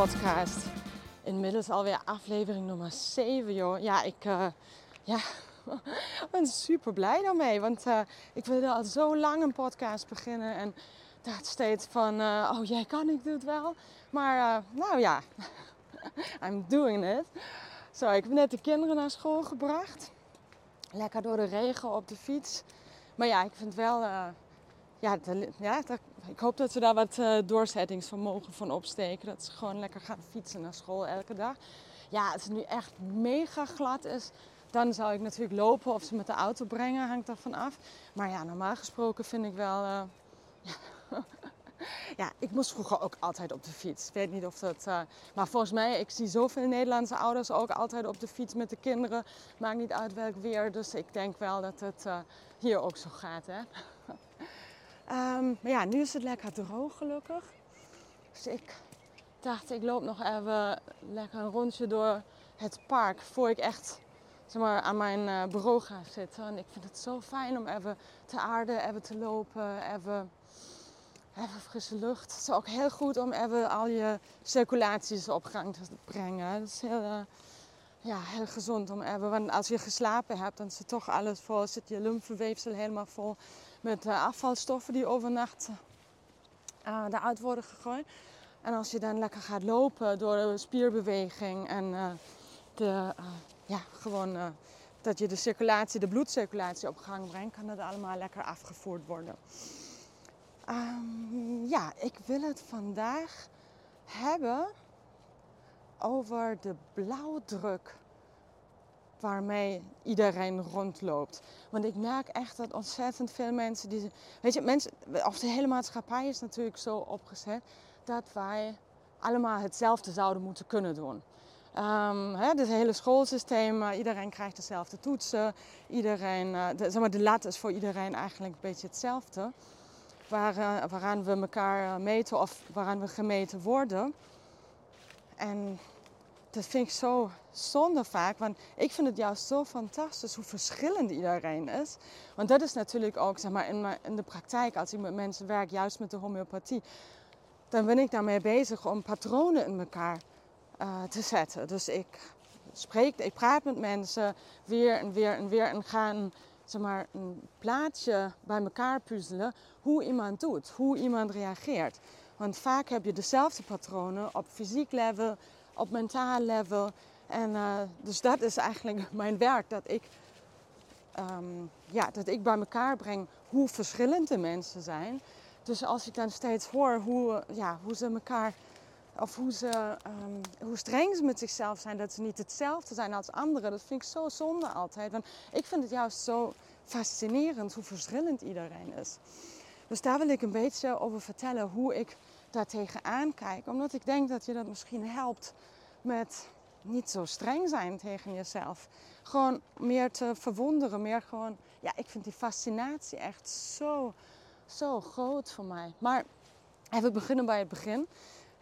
podcast. Inmiddels alweer aflevering nummer 7, joh. Ja, ik uh, ja, ben super blij daarmee. Want uh, ik wilde al zo lang een podcast beginnen. En dacht steeds van, uh, oh jij kan, ik doe het wel. Maar nou ja, I'm doing it. Zo, ik heb net de kinderen naar school gebracht. Lekker door de regen op de fiets. Maar ja, ik vind wel ja, ja ik hoop dat ze daar wat uh, doorzettingsvermogen van opsteken. Dat ze gewoon lekker gaan fietsen naar school elke dag. Ja, als het nu echt mega glad is, dan zou ik natuurlijk lopen of ze met de auto brengen, hangt daarvan af. Maar ja, normaal gesproken vind ik wel. Uh, ja. ik moest vroeger ook altijd op de fiets. Ik weet niet of dat. Uh, maar volgens mij, ik zie zoveel Nederlandse ouders ook altijd op de fiets met de kinderen. Maakt niet uit welk weer. Dus ik denk wel dat het hier ook zo gaat. Hè? Um, maar ja, nu is het lekker droog gelukkig. Dus ik dacht, ik loop nog even lekker een rondje door het park voor ik echt zeg maar, aan mijn uh, bureau ga zitten. En ik vind het zo fijn om even te aarden, even te lopen, even, even frisse lucht. Het is ook heel goed om even al je circulaties op gang te brengen. Dat is heel, uh, ja, heel gezond om even, want als je geslapen hebt, dan zit toch alles vol, zit je lymfeweefsel helemaal vol met uh, afvalstoffen die overnacht uh, eruit worden gegooid. En als je dan lekker gaat lopen door spierbeweging en de, ja, gewoon, dat je de circulatie, de bloedcirculatie op gang brengt, kan dat allemaal lekker afgevoerd worden. Um, ja, ik wil het vandaag hebben over de blauwdruk waarmee iedereen rondloopt. Want ik merk echt dat ontzettend veel mensen die. Weet je, mensen, of de hele maatschappij is natuurlijk zo opgezet dat wij allemaal hetzelfde zouden moeten kunnen doen. Hè, het hele schoolsysteem, uh, iedereen krijgt dezelfde toetsen. Iedereen, uh, de, zeg maar, de lat is voor iedereen eigenlijk een beetje hetzelfde. Waar, uh, waaraan we elkaar meten of waaraan we gemeten worden. En dat vind ik zo zonde vaak. Want ik vind het juist zo fantastisch hoe verschillend iedereen is. Want dat is natuurlijk ook zeg maar, in, de praktijk, als ik met mensen werk, juist met de homeopathie. Dan ben ik daarmee bezig om patronen in elkaar uh, te zetten. Dus ik spreek, ik praat met mensen weer en weer en weer en ga een, zeg maar, een plaatje bij elkaar puzzelen hoe iemand doet, hoe iemand reageert. Want vaak heb je dezelfde patronen op fysiek level, op mentaal level. En uh, dus dat is eigenlijk mijn werk. Dat ik, um, ja, dat ik bij elkaar breng hoe verschillend de mensen zijn. Dus als ik dan steeds hoor hoe, ja, hoe ze elkaar. Of hoe, ze, um, hoe streng ze met zichzelf zijn, dat ze niet hetzelfde zijn als anderen. Dat vind ik zo zonde altijd. Want ik vind het juist zo fascinerend hoe verschillend iedereen is. Dus daar wil ik een beetje over vertellen hoe ik daar tegenaan kijk. Omdat ik denk dat je dat misschien helpt met niet zo streng zijn tegen jezelf. Gewoon meer te verwonderen. Meer gewoon, ja, ik vind die fascinatie echt zo, zo groot voor mij. Maar even beginnen bij het begin.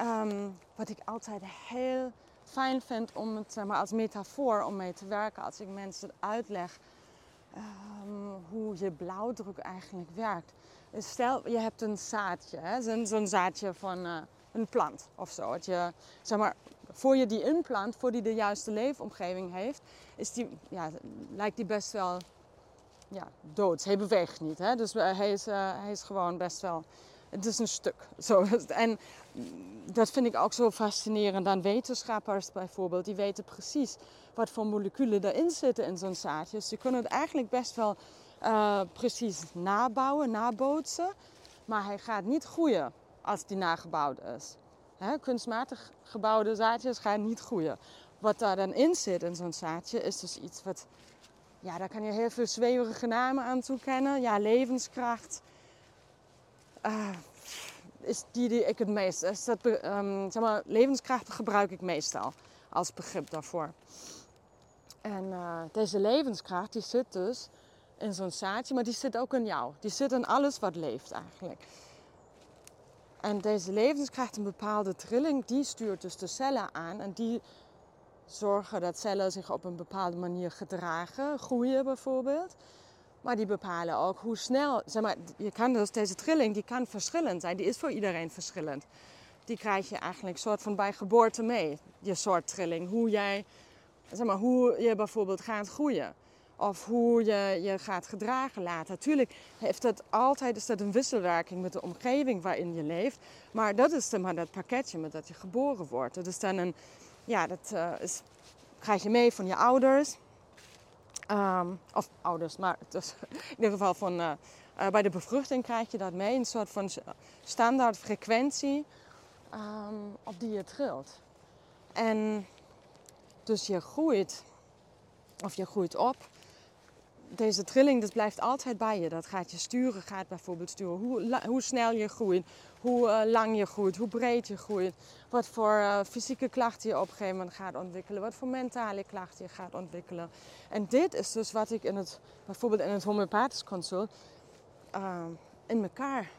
Um, wat ik altijd heel fijn vind om het maar, als metafoor om mee te werken. Als ik mensen uitleg um, hoe je blauwdruk eigenlijk werkt. Stel, je hebt een zaadje, zo'n zo zaadje van uh, een plant of zo. Dat je, zeg maar, voor je die inplant, voor die de juiste leefomgeving heeft, is die, ja, lijkt die best wel ja, dood. Hij beweegt niet. Hè? Dus uh, hij, is, uh, hij is gewoon best wel. Het is een stuk. Zo. En dat vind ik ook zo fascinerend aan wetenschappers bijvoorbeeld. Die weten precies wat voor moleculen erin zitten in zo'n zaadje. Dus kunnen het eigenlijk best wel uh, precies nabouwen, nabootsen. Maar hij gaat niet groeien als die nagebouwd is. Kunstmatig gebouwde zaadjes gaan niet groeien. Wat daar dan in zit in zo'n zaadje is dus iets wat... Ja, daar kan je heel veel zweverige namen aan toekennen. Ja, levenskracht. Uh, is die die ik het meest... Dat, um, zeg maar, levenskracht gebruik ik meestal als begrip daarvoor. En uh, deze levenskracht die zit dus in zo'n zaadje, maar die zit ook in jou. Die zit in alles wat leeft eigenlijk. En deze levenskracht, een bepaalde trilling, die stuurt dus de cellen aan. En die zorgen dat cellen zich op een bepaalde manier gedragen, groeien bijvoorbeeld. Maar die bepalen ook hoe snel, zeg maar, je kan dus deze trilling, die kan verschillend zijn. Die is voor iedereen verschillend. die krijg je eigenlijk soort van bij geboorte mee. Je soort trilling. Hoe jij, zeg maar, hoe je bijvoorbeeld gaat groeien. Of hoe je je gaat gedragen later. Natuurlijk heeft dat altijd is dat een wisselwerking met de omgeving waarin je leeft. Maar dat is dan maar dat pakketje met dat je geboren wordt. Dat is dan een, ja, dat uh, is, krijg je mee van je ouders. Um, of ouders, maar in ieder geval van, uh, uh, bij de bevruchting krijg je dat mee. Een soort van standaard frequentie um, op die je trilt. En dus je groeit, of je groeit op deze trilling dat blijft altijd bij je. Dat gaat je sturen, gaat bijvoorbeeld sturen hoe, hoe snel je groeit, hoe uh, lang je groeit, hoe breed je groeit, wat voor uh, fysieke klachten je op een gegeven moment gaat ontwikkelen, wat voor mentale klachten je gaat ontwikkelen. En dit is dus wat ik in het, bijvoorbeeld in het homeopathisch consult uh, in elkaar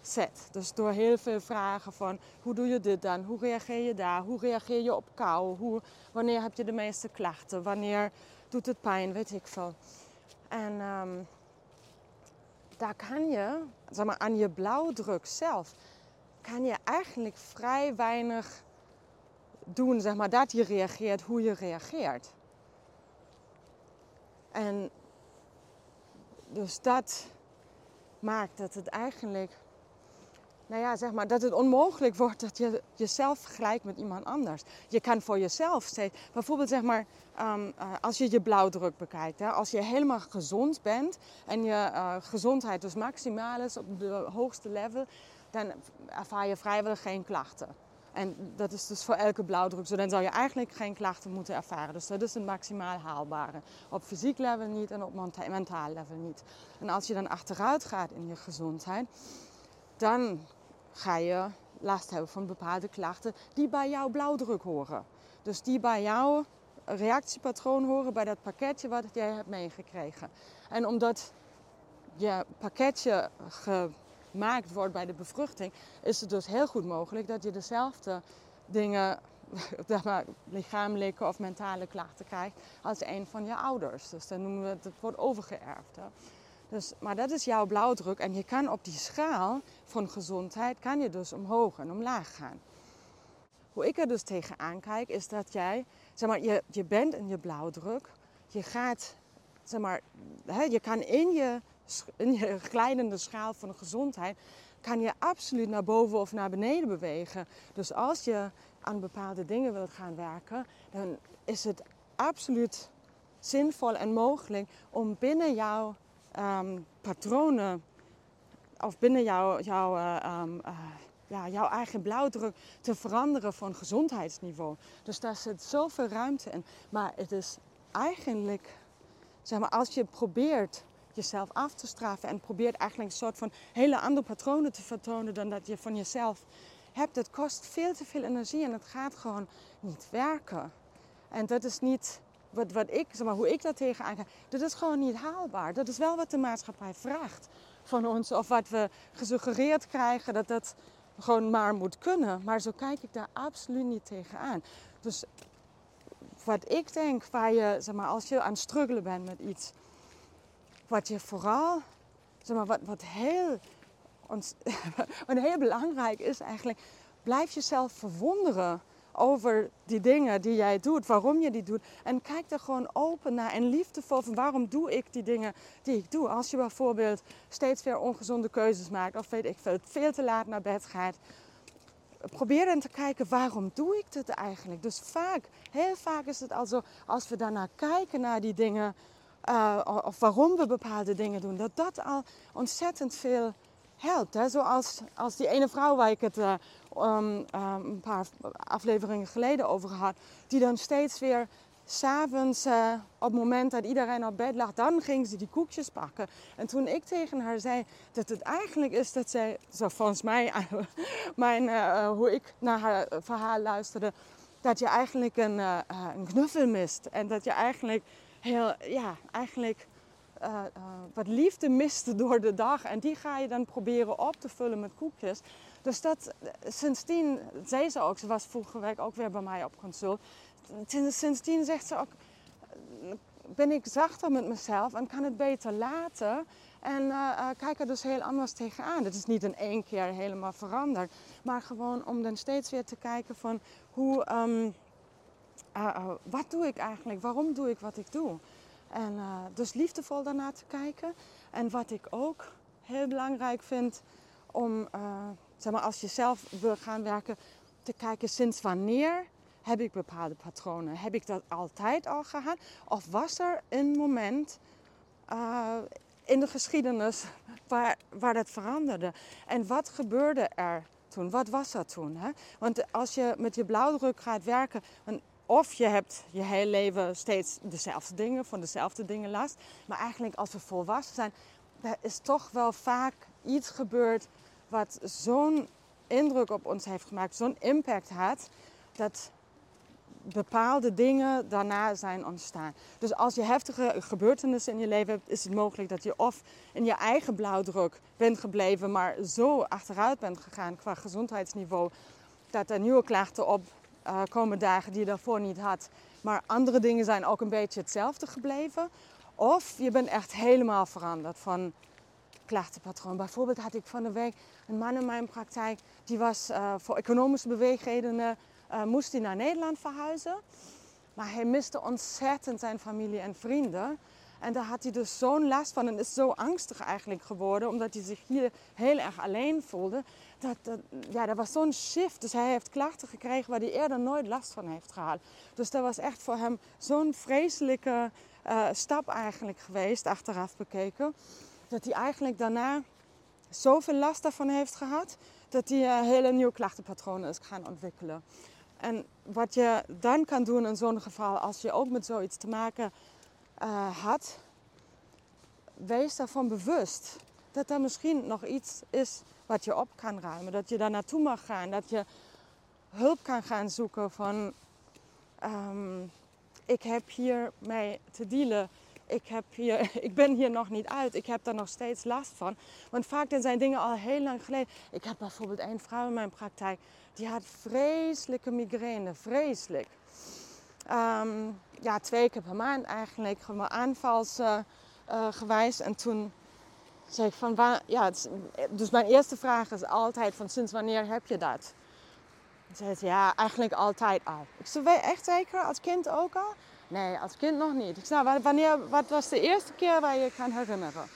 zet. Dus door heel veel vragen van hoe doe je dit dan, hoe reageer je daar, hoe reageer je op kou, hoe, wanneer heb je de meeste klachten, wanneer doet het pijn, weet ik veel. En um, daar kan je, zeg maar, aan je blauwdruk zelf, kan je eigenlijk vrij weinig doen, zeg maar, dat je reageert hoe je reageert. En dus dat maakt dat het eigenlijk nou ja, zeg maar, dat het onmogelijk wordt dat je jezelf vergelijkt met iemand anders. Je kan voor jezelf steeds, bijvoorbeeld zeg maar, um, uh, als je je blauwdruk bekijkt, hè, als je helemaal gezond bent en je uh, gezondheid dus maximaal is op de hoogste level, dan ervaar je vrijwel geen klachten. En dat is dus voor elke blauwdruk zo. Dan zou je eigenlijk geen klachten moeten ervaren. Dus dat is het maximaal haalbare. Op fysiek level niet en op mentaal level niet. En als je dan achteruit gaat in je gezondheid, dan ga je last hebben van bepaalde klachten die bij jouw blauwdruk horen. Dus die bij jouw reactiepatroon horen, bij dat pakketje wat jij hebt meegekregen. En omdat je pakketje gemaakt wordt bij de bevruchting, is het dus heel goed mogelijk dat je dezelfde dingen, lichamelijke of mentale klachten krijgt als een van je ouders. Dus dan noemen we het, het wordt overgeërfd. Hè. Dus, maar dat is jouw blauwdruk en je kan op die schaal van gezondheid kan je dus omhoog en omlaag gaan. Hoe ik er dus tegenaan kijk is dat jij, zeg maar, je, je bent in je blauwdruk, je gaat, zeg maar, hè, je kan in je, in je glijdende schaal van gezondheid, kan je absoluut naar boven of naar beneden bewegen. Dus als je aan bepaalde dingen wilt gaan werken, dan is het absoluut zinvol en mogelijk om binnen jouw um, patronen of binnen jouw, jouw, uh, um, uh, ja, jouw eigen blauwdruk te veranderen van gezondheidsniveau. Dus daar zit zoveel ruimte in. Maar het is eigenlijk, zeg maar, als je probeert jezelf af te straffen en probeert eigenlijk een soort van hele andere patronen te vertonen dan dat je van jezelf hebt, het kost veel te veel energie en het gaat gewoon niet werken. En dat is niet wat, wat ik, zeg maar, hoe ik daar tegenaan ga, dat is gewoon niet haalbaar. Dat is wel wat de maatschappij vraagt van ons. Of wat we gesuggereerd krijgen dat dat gewoon maar moet kunnen. Maar zo kijk ik daar absoluut niet tegenaan. Dus wat ik denk, waar je, zeg maar, als je aan het struggelen bent met iets, wat je vooral, zeg maar, wat, wat, heel, wat heel belangrijk is eigenlijk, blijf jezelf verwonderen over die dingen die jij doet, waarom je die doet. En kijk er gewoon open naar en liefdevol van waarom doe ik die dingen die ik doe. Als je bijvoorbeeld steeds weer ongezonde keuzes maakt of weet ik veel, te laat naar bed gaat. Probeer dan te kijken waarom doe ik dit eigenlijk. Dus vaak, heel vaak is het al zo, als we daarnaar kijken naar die dingen, uh, of waarom we bepaalde dingen doen, dat dat al ontzettend veel helpt. Hè? Zoals als die ene vrouw waar ik het um, um, een paar afleveringen geleden over had, die dan steeds weer s'avonds, uh, op het moment dat iedereen op bed lag, dan ging ze die koekjes pakken. En toen ik tegen haar zei dat het eigenlijk is dat zij, zo volgens mij, mijn, hoe ik naar haar verhaal luisterde, dat je eigenlijk een, een knuffel mist. En dat je eigenlijk heel, ja, eigenlijk uh, uh, wat liefde miste door de dag. En die ga je dan proberen op te vullen met koekjes. Dus dat, sindsdien, zei ze ook, ze was vorige week ook weer bij mij op consult. Sindsdien zegt ze ook, ben ik zachter met mezelf en kan het beter laten. En uh, kijk er dus heel anders tegenaan. Het is niet in één keer helemaal veranderd. Maar gewoon om dan steeds weer te kijken van hoe, ehm, wat doe ik eigenlijk? Waarom doe ik wat ik doe? En dus liefdevol daarna te kijken. En wat ik ook heel belangrijk vind om, zeg maar, als je zelf wil gaan werken, te kijken sinds wanneer heb ik bepaalde patronen? Heb ik dat altijd al gehad? Of was er een moment uh, in de geschiedenis waar, waar dat veranderde? En wat gebeurde er toen? Wat was er toen? Hè? Want als je met je blauwdruk gaat werken, of je hebt je hele leven steeds dezelfde dingen, van dezelfde dingen last. Maar eigenlijk als we volwassen zijn, er is toch wel vaak iets gebeurd wat zo'n indruk op ons heeft gemaakt, zo'n impact had, dat bepaalde dingen daarna zijn ontstaan. Dus als je heftige gebeurtenissen in je leven hebt, is het mogelijk dat je of in je eigen blauwdruk bent gebleven, maar zo achteruit bent gegaan qua gezondheidsniveau, dat er nieuwe klachten op uh, komen dagen die je daarvoor niet had. Maar andere dingen zijn ook een beetje hetzelfde gebleven. Of je bent echt helemaal veranderd van klachtenpatroon. Bijvoorbeeld had ik van de week een man in mijn praktijk, die was uh, voor economische beweegredenen uh, moest hij naar Nederland verhuizen. Maar hij miste ontzettend zijn familie en vrienden. En daar had hij dus zo'n last van en is zo angstig eigenlijk geworden, omdat hij zich hier heel erg alleen voelde. Dat, ja, dat was zo'n shift. Dus hij heeft klachten gekregen waar hij eerder nooit last van heeft gehad. Dus dat was echt voor hem zo'n vreselijke uh, stap eigenlijk geweest, achteraf bekeken. Dat hij eigenlijk daarna zoveel last daarvan heeft gehad, dat hij uh, hele nieuwe klachtenpatronen is gaan ontwikkelen. En wat je dan kan doen in zo'n geval, als je ook met zoiets te maken uh, had, wees daarvan bewust dat er misschien nog iets is wat je op kan ruimen. Dat je daar naartoe mag gaan, dat je hulp kan gaan zoeken van um, ik heb hier mee te dealen ik, heb hier, ik ben hier nog niet uit. Ik heb daar nog steeds last van. Want vaak zijn dingen al heel lang geleden. Ik heb bijvoorbeeld een vrouw in mijn praktijk. Die had vreselijke migraine. Vreselijk. Ehm, ja, twee keer per maand eigenlijk. Gewoon aanvalsgewijs. Uh, en toen ik van... Ja, dus mijn eerste vraag is altijd van... Sinds wanneer heb je dat? Ze zei ja, eigenlijk altijd al. Ik zei, echt zeker? Als kind ook al? Nee, als kind nog niet. Ik zei, wanneer, wat was de eerste keer waar je kan herinneren?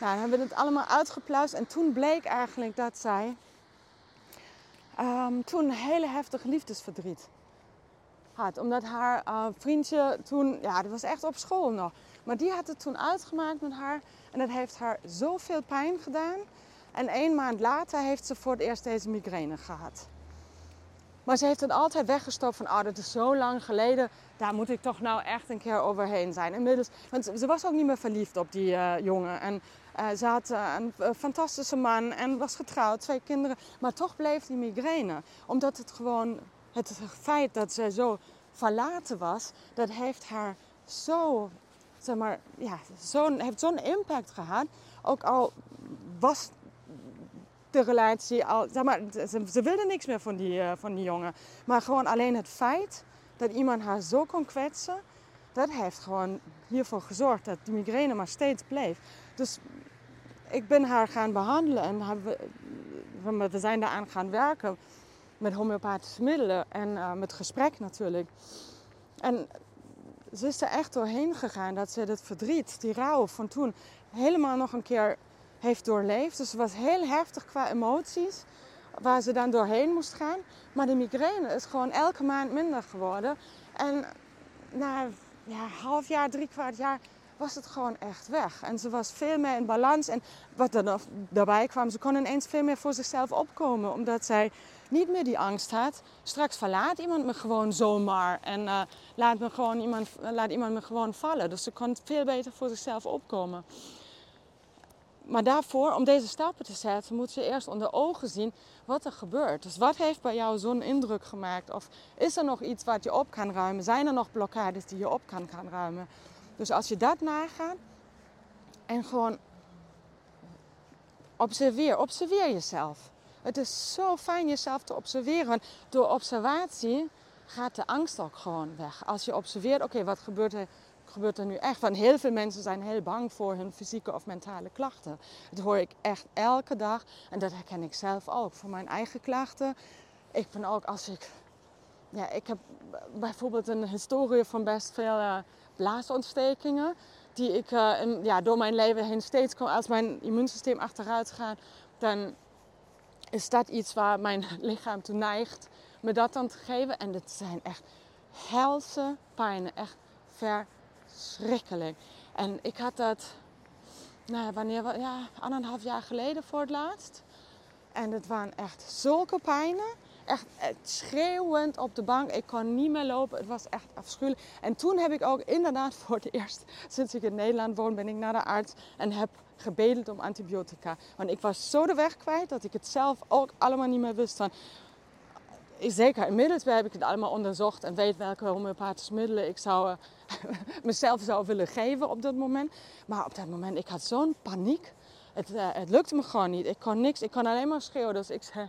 Nou, dan hebben we het allemaal uitgepluist. En toen bleek eigenlijk dat zij um, toen een hele heftig liefdesverdriet had. Omdat haar uh, vriendje toen, ja, dat was echt op school nog. Maar die had het toen uitgemaakt met haar. En dat heeft haar zoveel pijn gedaan. En een maand later heeft ze voor het eerst deze migraine gehad. Maar ze heeft het altijd weggestopt van, oh, dat is zo lang geleden. Daar moet ik toch nou echt een keer overheen zijn. Inmiddels, want ze was ook niet meer verliefd op die uh, jongen. En uh, ze had een fantastische man en was getrouwd, twee kinderen. Maar toch bleef die migraine. Omdat het gewoon, het feit dat ze zo verlaten was, dat heeft haar zo, zeg maar, ja, zo, heeft zo'n impact gehad. Ook al was de relatie al. Zeg maar, ze, wilde niks meer van die, uh, van die jongen. Maar gewoon alleen het feit dat iemand haar zo kon kwetsen, dat heeft gewoon hiervoor gezorgd dat die migraine maar steeds bleef. Dus ik ben haar gaan behandelen en we, we zijn daaraan gaan werken met homeopathische middelen en uh, met gesprek natuurlijk. En ze is er echt doorheen gegaan dat ze het verdriet, die rouw van toen, helemaal nog een keer heeft doorleefd. Dus het was heel heftig qua emoties, waar ze dan doorheen moest gaan. Maar de migraine is gewoon elke maand minder geworden. En na ja, half jaar, drie kwart jaar was het gewoon echt weg. En ze was veel meer in balans. En wat er nog daarbij kwam, ze kon ineens veel meer voor zichzelf opkomen. Omdat zij niet meer die angst had. Straks verlaat iemand me gewoon zomaar. En uh, laat, me gewoon iemand, laat iemand me gewoon vallen. Dus ze kon veel beter voor zichzelf opkomen. Maar daarvoor, om deze stappen te zetten, moet je eerst onder ogen zien wat er gebeurt. Dus wat heeft bij jou zo'n indruk gemaakt? Of is er nog iets wat je op kan ruimen? Zijn er nog blokkades die je op kan, kan ruimen? Dus als je dat nagaat en gewoon observeer, observeer jezelf. Het is zo fijn jezelf te observeren. Want door observatie gaat de angst ook gewoon weg. Als je observeert, oké, wat gebeurt er gebeurt er nu echt? Want heel veel mensen zijn heel bang voor hun fysieke of mentale klachten. Dat hoor ik echt elke dag. En dat herken ik zelf ook. Voor mijn eigen klachten. Ik ben ook als ik... Ja, ik heb bijvoorbeeld een historie van best veel uh, blaasontstekingen. Die ik in, ja, door mijn leven heen steeds kom. Als mijn immuunsysteem achteruit gaat, dan is dat iets waar mijn lichaam toe neigt me dat dan te geven. En het zijn echt helse pijnen. Echt verschrikkelijk. En ik had dat, nou, wanneer, ja, anderhalf jaar geleden voor het laatst. En het waren echt zulke pijnen. Echt schreeuwend op de bank. Ik kon niet meer lopen. Het was echt afschuwelijk. En toen heb ik ook inderdaad voor het eerst, sinds ik in Nederland woon, ben ik naar de arts en heb gebedeld om antibiotica. Want ik was zo de weg kwijt dat ik het zelf ook allemaal niet meer wist. Van, zeker inmiddels heb ik het allemaal onderzocht en weet welke homeopathische middelen ik zou, uh, mezelf zou willen geven op dat moment. Maar op dat moment, ik had zo'n paniek. Het, uh, het, lukte me gewoon niet. Ik kon niks. Ik kon alleen maar schreeuwen. Dus ik, uh,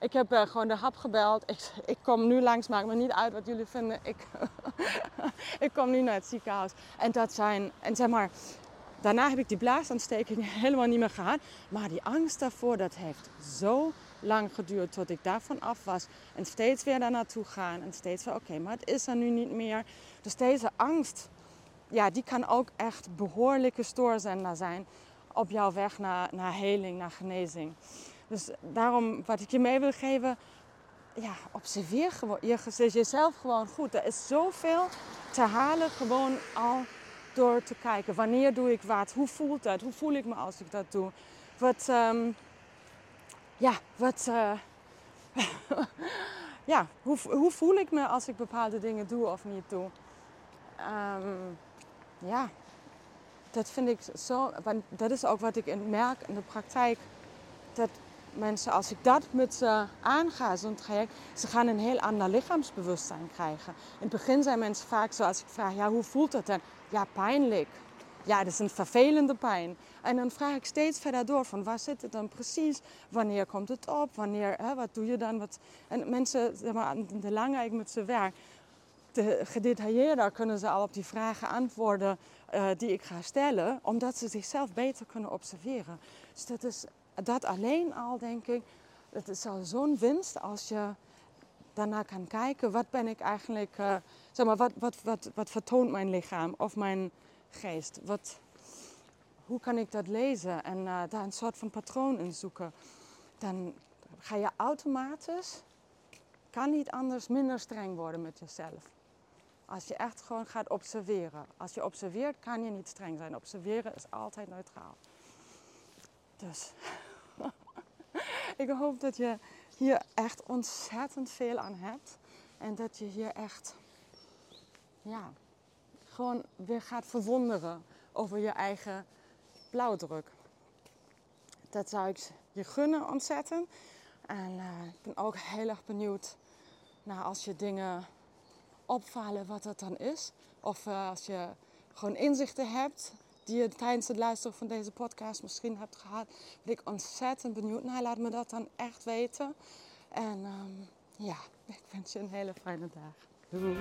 ik heb gewoon de hap gebeld. Ik, ik kom nu langs. Maakt me niet uit wat jullie vinden. Ik, ik kom nu naar het ziekenhuis. En dat zijn... En zeg maar... Daarna heb ik die blaasontsteking helemaal niet meer gehad. Maar die angst daarvoor, dat heeft zo lang geduurd tot ik daarvan af was. En steeds weer daar naartoe gaan. En steeds weer, oké, maar het is er nu niet meer. Dus deze angst, ja, die kan ook echt behoorlijke stoorzender zijn op jouw weg naar, naar heling, naar genezing. Dus daarom, wat ik je mee wil geven, ja, observeer gewoon je, jezelf gewoon goed. Er is zoveel te halen gewoon al door te kijken. Wanneer doe ik wat? Hoe voelt dat? Hoe voel ik me als ik dat doe? Wat, um, ja, wat. Uh, ja, hoe, hoe voel ik me als ik bepaalde dingen doe of niet doe? Um, ja, dat vind ik zo. Want dat is ook wat ik merk in de praktijk. Dat mensen, als ik dat met ze aanga, zo'n traject, ze gaan een heel ander lichaamsbewustzijn krijgen. In het begin zijn mensen vaak zo, als ik vraag, ja, hoe voelt het dan? Ja, pijnlijk. Ja, dat is een vervelende pijn. En dan vraag ik steeds verder door van waar zit het dan precies? Wanneer komt het op? Wanneer, hè, wat doe je dan? Wat... En mensen, zeg maar, de langer ik met ze werk, de gedetailleerder kunnen ze al op die vragen antwoorden uh, die ik ga stellen, omdat ze zichzelf beter kunnen observeren. Dus dat is dat alleen al, denk ik, het is al zo'n winst als je daarna kan kijken, wat ben ik eigenlijk, uh, zeg maar, wat, wat, wat, wat vertoont mijn lichaam of mijn geest? Wat, hoe kan ik dat lezen en uh, daar een soort van patroon in zoeken? Dan ga je automatisch, kan niet anders, minder streng worden met jezelf. Als je echt gewoon gaat observeren. Als je observeert, kan je niet streng zijn. Observeren is altijd neutraal. Dus ik hoop dat je hier echt ontzettend veel aan hebt. En dat je hier echt, ja, gewoon weer gaat verwonderen over je eigen blauwdruk. Dat zou ik je gunnen ontzettend. En uh, ik ben ook heel erg benieuwd naar als je dingen opvallen wat dat dan is. Of uh, als je gewoon inzichten hebt die je tijdens het luisteren van deze podcast misschien hebt gehad. Ben ik ontzettend benieuwd naar. Laat me dat dan echt weten. En um, ja, ik wens je een hele fijne dag. Doei.